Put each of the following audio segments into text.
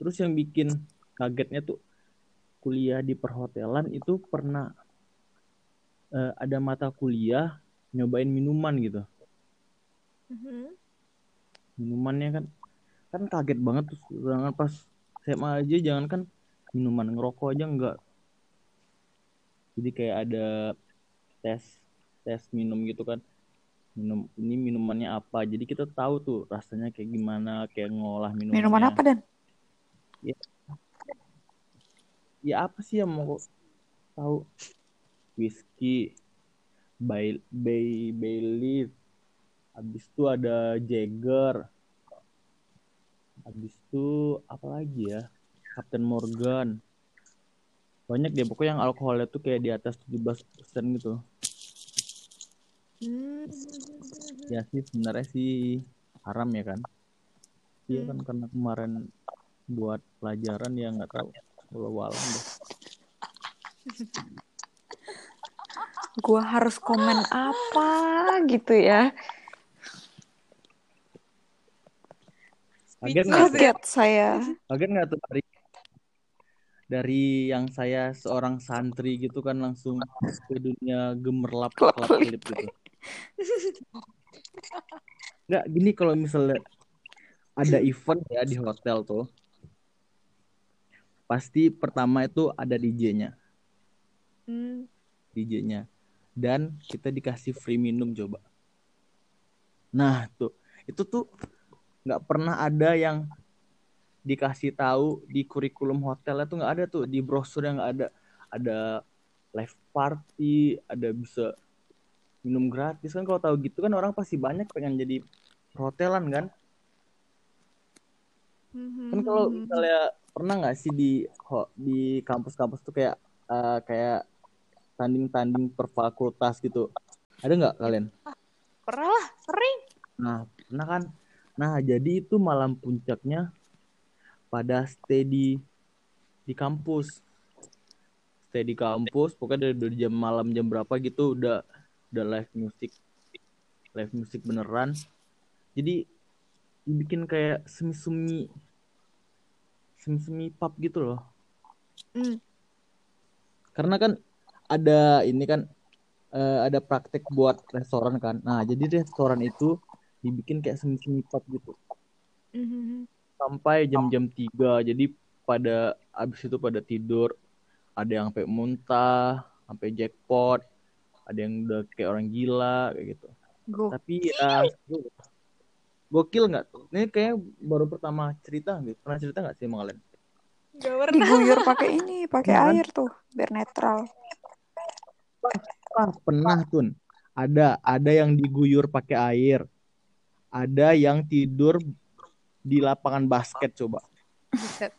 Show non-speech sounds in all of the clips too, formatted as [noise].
Terus yang bikin kagetnya tuh kuliah di perhotelan itu pernah uh, ada mata kuliah nyobain minuman gitu. Mhm. Minumannya kan kan kaget banget tuh jangan pas SMA aja jangan kan minuman ngerokok aja enggak. Jadi kayak ada tes tes minum gitu kan minum ini minumannya apa? Jadi kita tahu tuh rasanya kayak gimana kayak ngolah minumannya Minuman apa dan? ya. Apa sih yang mau tahu? Whisky bay bay Bailey habis itu ada Jagger. Habis itu apa lagi ya? Captain Morgan. Banyak deh pokoknya yang alkoholnya tuh kayak di atas 17% gitu Hmm. ya sih sebenarnya sih haram ya kan iya kan karena kemarin buat pelajaran ya nggak tahu walau alam deh Gua harus komen apa gitu ya? kaget nggak saya. kaget nggak tuh dari dari yang saya seorang santri gitu kan langsung ke dunia gemerlap Kelap kelap kelip gitu nggak gini kalau misalnya ada event ya di hotel tuh pasti pertama itu ada DJ-nya Hmm. DJ-nya dan kita dikasih free minum coba. Nah tuh itu tuh nggak pernah ada yang dikasih tahu di kurikulum hotelnya tuh nggak ada tuh di brosur yang nggak ada. Ada live party ada bisa minum gratis kan kalau tahu gitu kan orang pasti banyak pengen jadi perhotelan kan. Kan kalau misalnya pernah nggak sih di di kampus-kampus tuh kayak eh, kayak tanding-tanding per fakultas gitu? Ada nggak kalian? Pernah lah, sering. nah pernah kan? Nah jadi itu malam puncaknya pada stay di di kampus. Stay di kampus pokoknya dari, dari jam malam jam berapa gitu udah udah live music live music beneran. Jadi dibikin kayak semi-semi semi-semi pub gitu loh. Hmm. karena kan ada ini kan eh, ada praktek buat restoran kan. Nah jadi restoran itu dibikin kayak semi-semi pub gitu. Mhm. sampai jam-jam 3 jadi pada abis itu pada tidur. Ada yang sampai muntah sampai jackpot ada yang udah kayak orang gila kayak gitu. Gue tapi ya seru. gokil nggak tuh? Ini kayak baru pertama cerita gitu pernah cerita nggak sih sama kalian? Gak pernah. diguyur pakai ini, pakai air tuh, biar netral. ah pernah tun. Ada ada yang diguyur pakai air. Ada yang tidur di lapangan basket coba. Buset.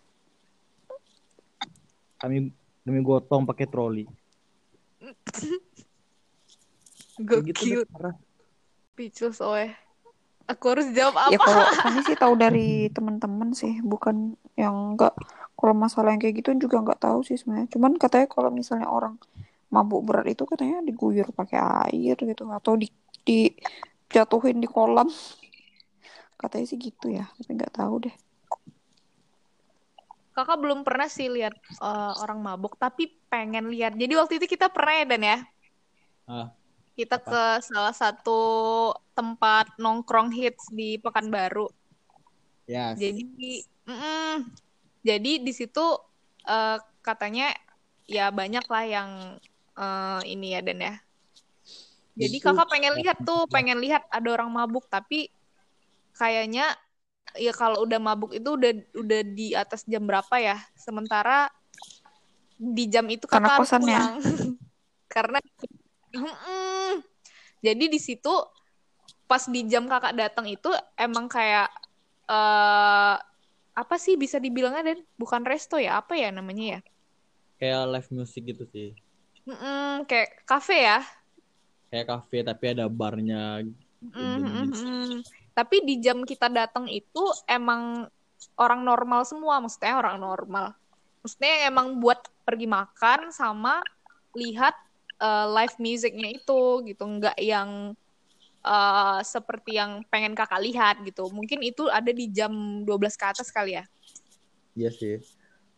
kami kami gotong pakai troli [laughs] Kayak gitu Gokil. deh, parah. Picus, oe. Aku harus jawab Ya apa? kalau [laughs] kami sih tahu dari teman-teman sih, bukan yang enggak. Kalau masalah yang kayak gitu juga nggak tahu sih sebenarnya. Cuman katanya kalau misalnya orang mabuk berat itu katanya diguyur pakai air gitu atau di dijatuhin di kolam. Katanya sih gitu ya, tapi nggak tahu deh. Kakak belum pernah sih lihat eh, orang mabuk, tapi pengen lihat. Jadi waktu itu kita pernah ya, Dan ya? Ah, Kita Apa? ke salah satu tempat nongkrong hits di Pekanbaru. yes. Jadi, mm-mm. jadi di situ eh, katanya ya banyak lah yang eh, ini ya Dan ya. Jadi Itu- kakak pengen lihat tuh, [laughs] pengen lihat ada orang mabuk, tapi kayaknya ya kalau udah mabuk itu udah udah di atas jam berapa ya? Sementara di jam itu kakak Karena harus kosannya. pulang. [laughs] Karena. Jadi di situ pas di jam kakak datang itu emang kayak eh apa sih bisa dibilangnya dan bukan resto ya? Apa ya namanya ya? Kayak live music gitu sih. Mm-mm, kayak kafe ya? Kayak kafe tapi ada barnya Mm, mm, mm. Tapi di jam kita datang itu emang orang normal semua, maksudnya orang normal. Maksudnya emang buat pergi makan sama lihat eh, live musicnya itu gitu, nggak yang eh, seperti yang pengen kakak lihat gitu. Mungkin itu ada di jam 12 ke atas kali ya. Iya sih.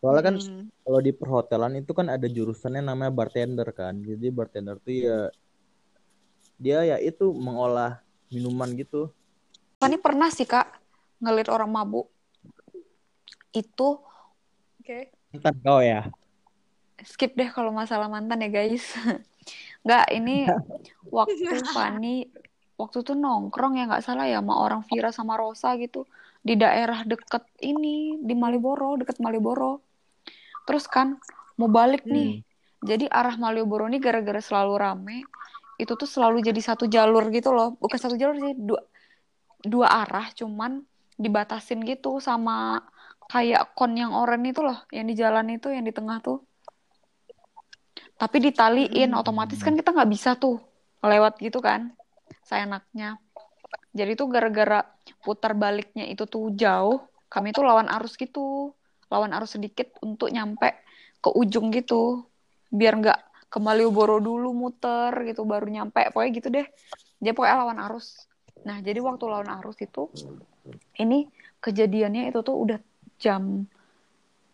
Soalnya kan Hmm. kalau di perhotelan itu kan ada jurusannya namanya bartender kan. Jadi bartender tuh ya dia ya itu mengolah minuman gitu. Fanny pernah sih kak ngeliat orang mabuk itu Oke. Entar kau ya. skip deh kalau masalah mantan ya guys. [laughs] Nggak, ini [laughs] waktu [laughs] Fanny waktu itu nongkrong ya nggak salah ya sama orang Vira sama Rosa gitu di daerah deket ini di Maliboro deket Maliboro. Terus kan mau balik nih. Jadi arah Malioboro ini gara-gara selalu rame itu tuh selalu jadi satu jalur gitu loh. Bukan satu jalur sih dua dua arah cuman dibatasin gitu sama kayak kon yang oranye itu loh yang di jalan itu yang di tengah tuh tapi ditaliin Hmm. otomatis kan kita nggak bisa tuh lewat gitu kan seenaknya jadi tuh gara-gara putar baliknya itu tuh jauh kami tuh lawan arus gitu lawan arus sedikit untuk nyampe ke ujung gitu. Biar nggak ke Malioboro dulu muter gitu baru nyampe. Pokoknya gitu deh. Dia pokoknya lawan arus. Nah jadi waktu lawan arus itu ini kejadiannya itu tuh udah jam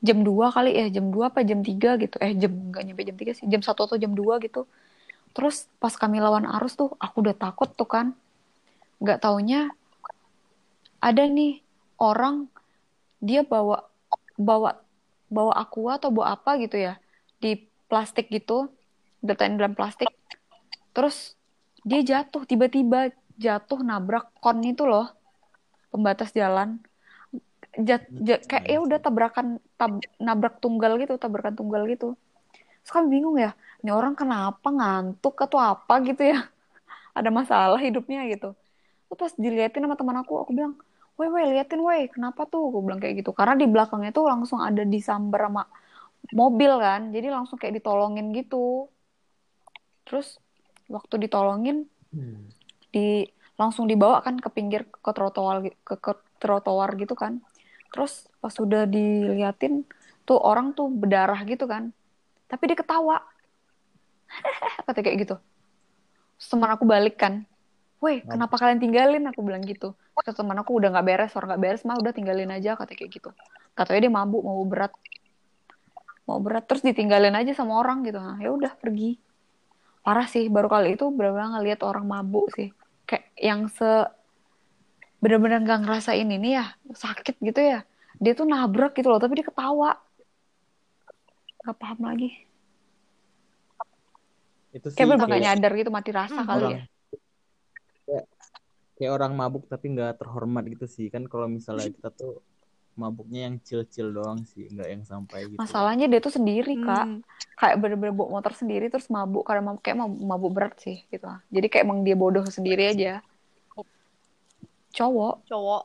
jam 2 kali ya jam 2 apa jam 3 gitu. Eh jam nggak nyampe jam 3 sih. Jam 1 atau jam 2 gitu. Terus pas kami lawan arus tuh aku udah takut tuh kan. Nggak taunya ada nih orang dia bawa bawa bawa aqua atau bawa apa gitu ya di plastik gitu diletakkan dalam plastik. Terus dia jatuh tiba-tiba jatuh nabrak kon itu loh pembatas jalan Jat, jat- kayak ya udah tabrakan tab- nabrak tunggal gitu tabrakan tunggal gitu. Terus kan bingung ya ini orang kenapa ngantuk atau apa gitu ya? [laughs] Ada masalah hidupnya gitu. Terus pas diliatin sama teman aku aku bilang weh weh liatin weh kenapa tuh? Aku bilang kayak gitu. Karena di belakangnya tuh langsung ada disambar sama mobil kan jadi langsung kayak ditolongin gitu. Terus waktu ditolongin di langsung dibawa kan ke pinggir ke trotoar ke, ke trotoar gitu kan terus pas sudah diliatin tuh orang tuh berdarah gitu kan. Tapi dia ketawa. [laughs] Kata kayak gitu. Terus teman aku balik kan. Weh kenapa kalian tinggalin? Aku bilang gitu. Kata teman aku udah nggak beres orang nggak beres mah udah tinggalin aja kata kayak gitu. Katanya dia mabuk mau berat. Mau berat terus ditinggalin aja sama orang gitu. Nah ya udah pergi. Parah sih baru kali itu benar-benar ngeliat orang mabuk sih. Kayak yang se bener-bener gak ngerasain ini ya sakit gitu ya. Dia tuh nabrak gitu loh tapi dia ketawa. Gak paham lagi. Itu sih kayak bener nyadar gitu mati rasa Hmm. kali orang ya. kayak, kayak orang mabuk tapi nggak terhormat gitu sih. Kan kalau misalnya kita tuh mabuknya yang chill-chill doang sih nggak yang sampai gitu. Masalahnya dia tuh sendiri kak. Hmm. kayak bener-bener bawa motor sendiri terus mabuk. Karena mabuk, kayak mabuk, mabuk berat sih gitu. Jadi kayak emang dia bodoh sendiri aja cowok Cowok.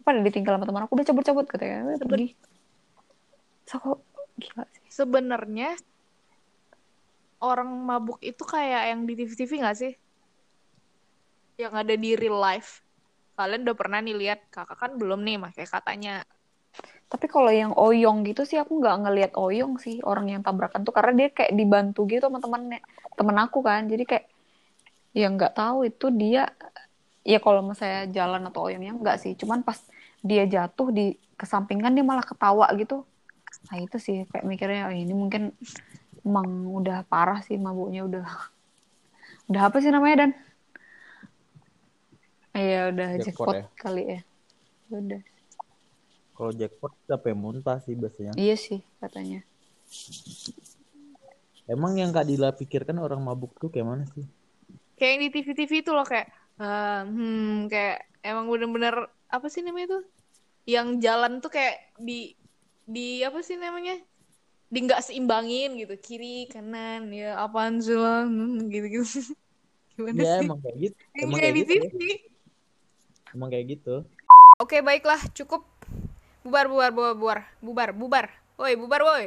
pada ditinggal sama teman aku udah cabut-cabut katanya Seben- pergi so gila sih Sebenarnya orang mabuk itu kayak yang di TV-TV nggak sih? Yang ada di real life. Kalian udah pernah nih lihat kakak kan belum nih makanya katanya. Tapi kalau yang oyong gitu sih aku nggak ngelihat oyong sih orang yang tabrakan tuh karena dia kayak dibantu gitu sama temennya temen aku kan jadi kayak ya nggak tahu itu dia ya kalau misalnya jalan atau oyongnya nggak sih. Cuman pas dia jatuh di kesampingan dia malah ketawa gitu. Nah itu sih kayak mikirnya "Oh, ini mungkin emang udah parah sih mabuknya udah [laughs] udah apa sih namanya dan? Iya udah Jackpot jackpot ya? kali ya. Udah. Kalau jackpot sampai muntah sih biasanya. Iya sih katanya. Emang yang kak Dila pikirkan orang mabuk tuh kayak mana sih? Kayak yang di TV-TV itu loh kayak ah, hmm kayak emang bener-bener apa sih namanya tuh? Yang jalan tuh kayak di di apa sih namanya? Di nggak seimbangin gitu kiri kanan ya apaan sih lo Hmm, gitu-gitu. [laughs] Gimana ya sih? emang kayak gitu emang kayak kayak gitu TV. emang kayak gitu Oke, baiklah, cukup. Bubar, bubar, bubar, bubar. Bubar, bubar. Woi, bubar, woi.